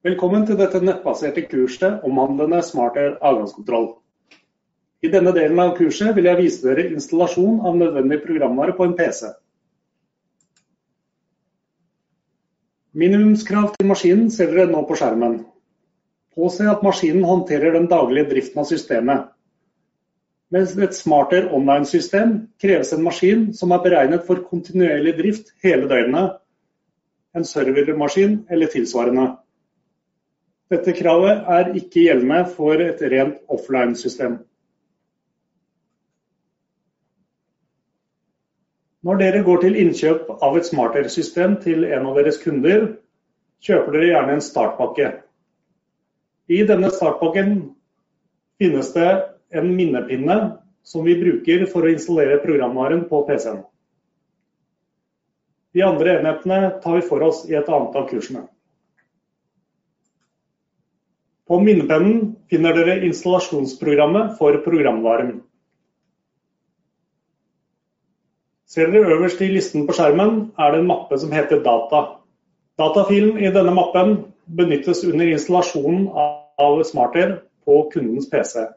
Velkommen til dette nettbaserte kurset omhandlende smartere avgangskontroll. I denne delen av kurset vil jeg vise dere installasjon av nødvendig programvare på en PC. Minimumskrav til maskinen ser dere nå på skjermen. Påse at maskinen håndterer den daglige driften av systemet. Med et smartere online-system kreves en maskin som er beregnet for kontinuerlig drift hele døgnet, en servermaskin eller tilsvarende. Dette kravet er ikke gjeldende for et rent offline-system. Når dere går til innkjøp av et smartere-system til en av deres kunder, kjøper dere gjerne en startpakke. I denne startpakken finnes det en minnepinne som vi bruker for å installere programvaren på PC-en. De andre enhetene tar vi for oss i et annet av kursene. På minnepennen finner dere installasjonsprogrammet for programvaren. Ser dere øverst i listen på skjermen er det en mappe som heter data. Datafilen i denne mappen benyttes under installasjonen av Smartair på kundens PC.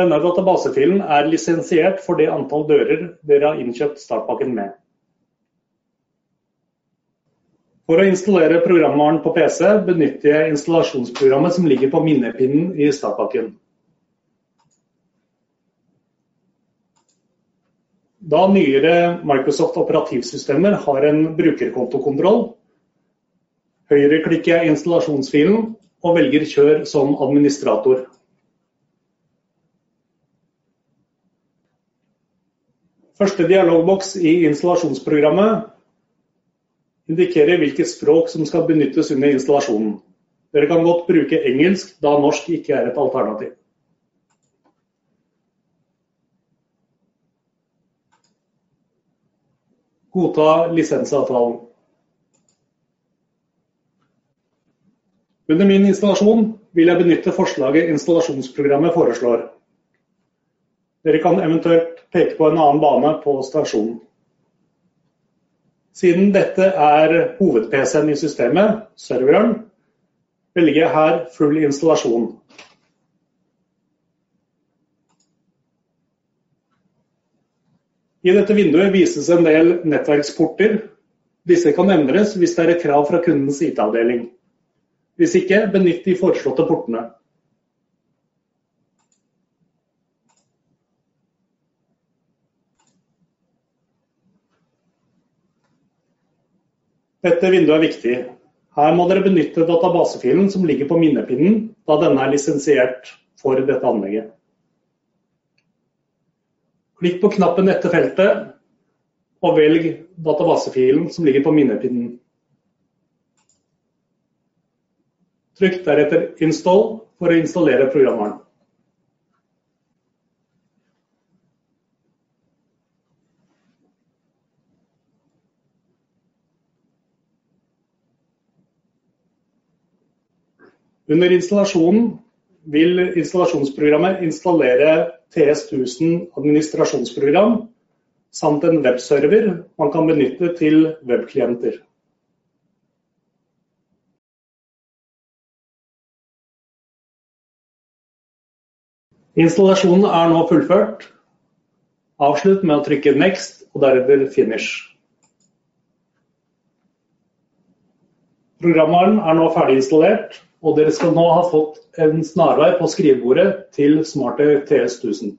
Denne databasefilen er lisensiert for det antall dører dere har innkjøpt startpakken med. For å installere programvaren på PC benytter jeg installasjonsprogrammet som ligger på minnepinnen i startpakken. Da nyere Microsoft operativsystemer har en brukerkontokontroll, høyreklikker jeg installasjonsfilen og velger kjør som administrator. Første dialogboks i installasjonsprogrammet indikerer hvilket språk som skal benyttes under installasjonen. Dere kan godt bruke engelsk, da norsk ikke er et alternativ. Godta lisensavtalen. Under min installasjon vil jeg benytte forslaget installasjonsprogrammet foreslår. Dere kan eventuelt peke på en annen bane på stasjonen. Siden dette er hoved-PC-en i systemet, serveren, velger jeg her full installasjon. I dette vinduet vises en del nettverksporter. Disse kan endres hvis det er et krav fra kundens IT-avdeling. Hvis ikke, benytt de foreslåtte portene. Dette vinduet er viktig. Her må dere benytte databasefilen som ligger på minnepinnen, da denne er lisensiert for dette anlegget. Klikk på knappen etter feltet, og velg databasefilen som ligger på minnepinnen. Trykk deretter Install for å installere programvaren. Under installasjonen vil installasjonsprogrammet installere TS1000 administrasjonsprogram samt en webserver man kan benytte til webklienter. Installasjonen er nå fullført. Avslutt med å trykke Next og deretter Finish. Programvaren er nå ferdig installert og dere skal nå ha fått en snarvei på skrivebordet til smarte TS1000.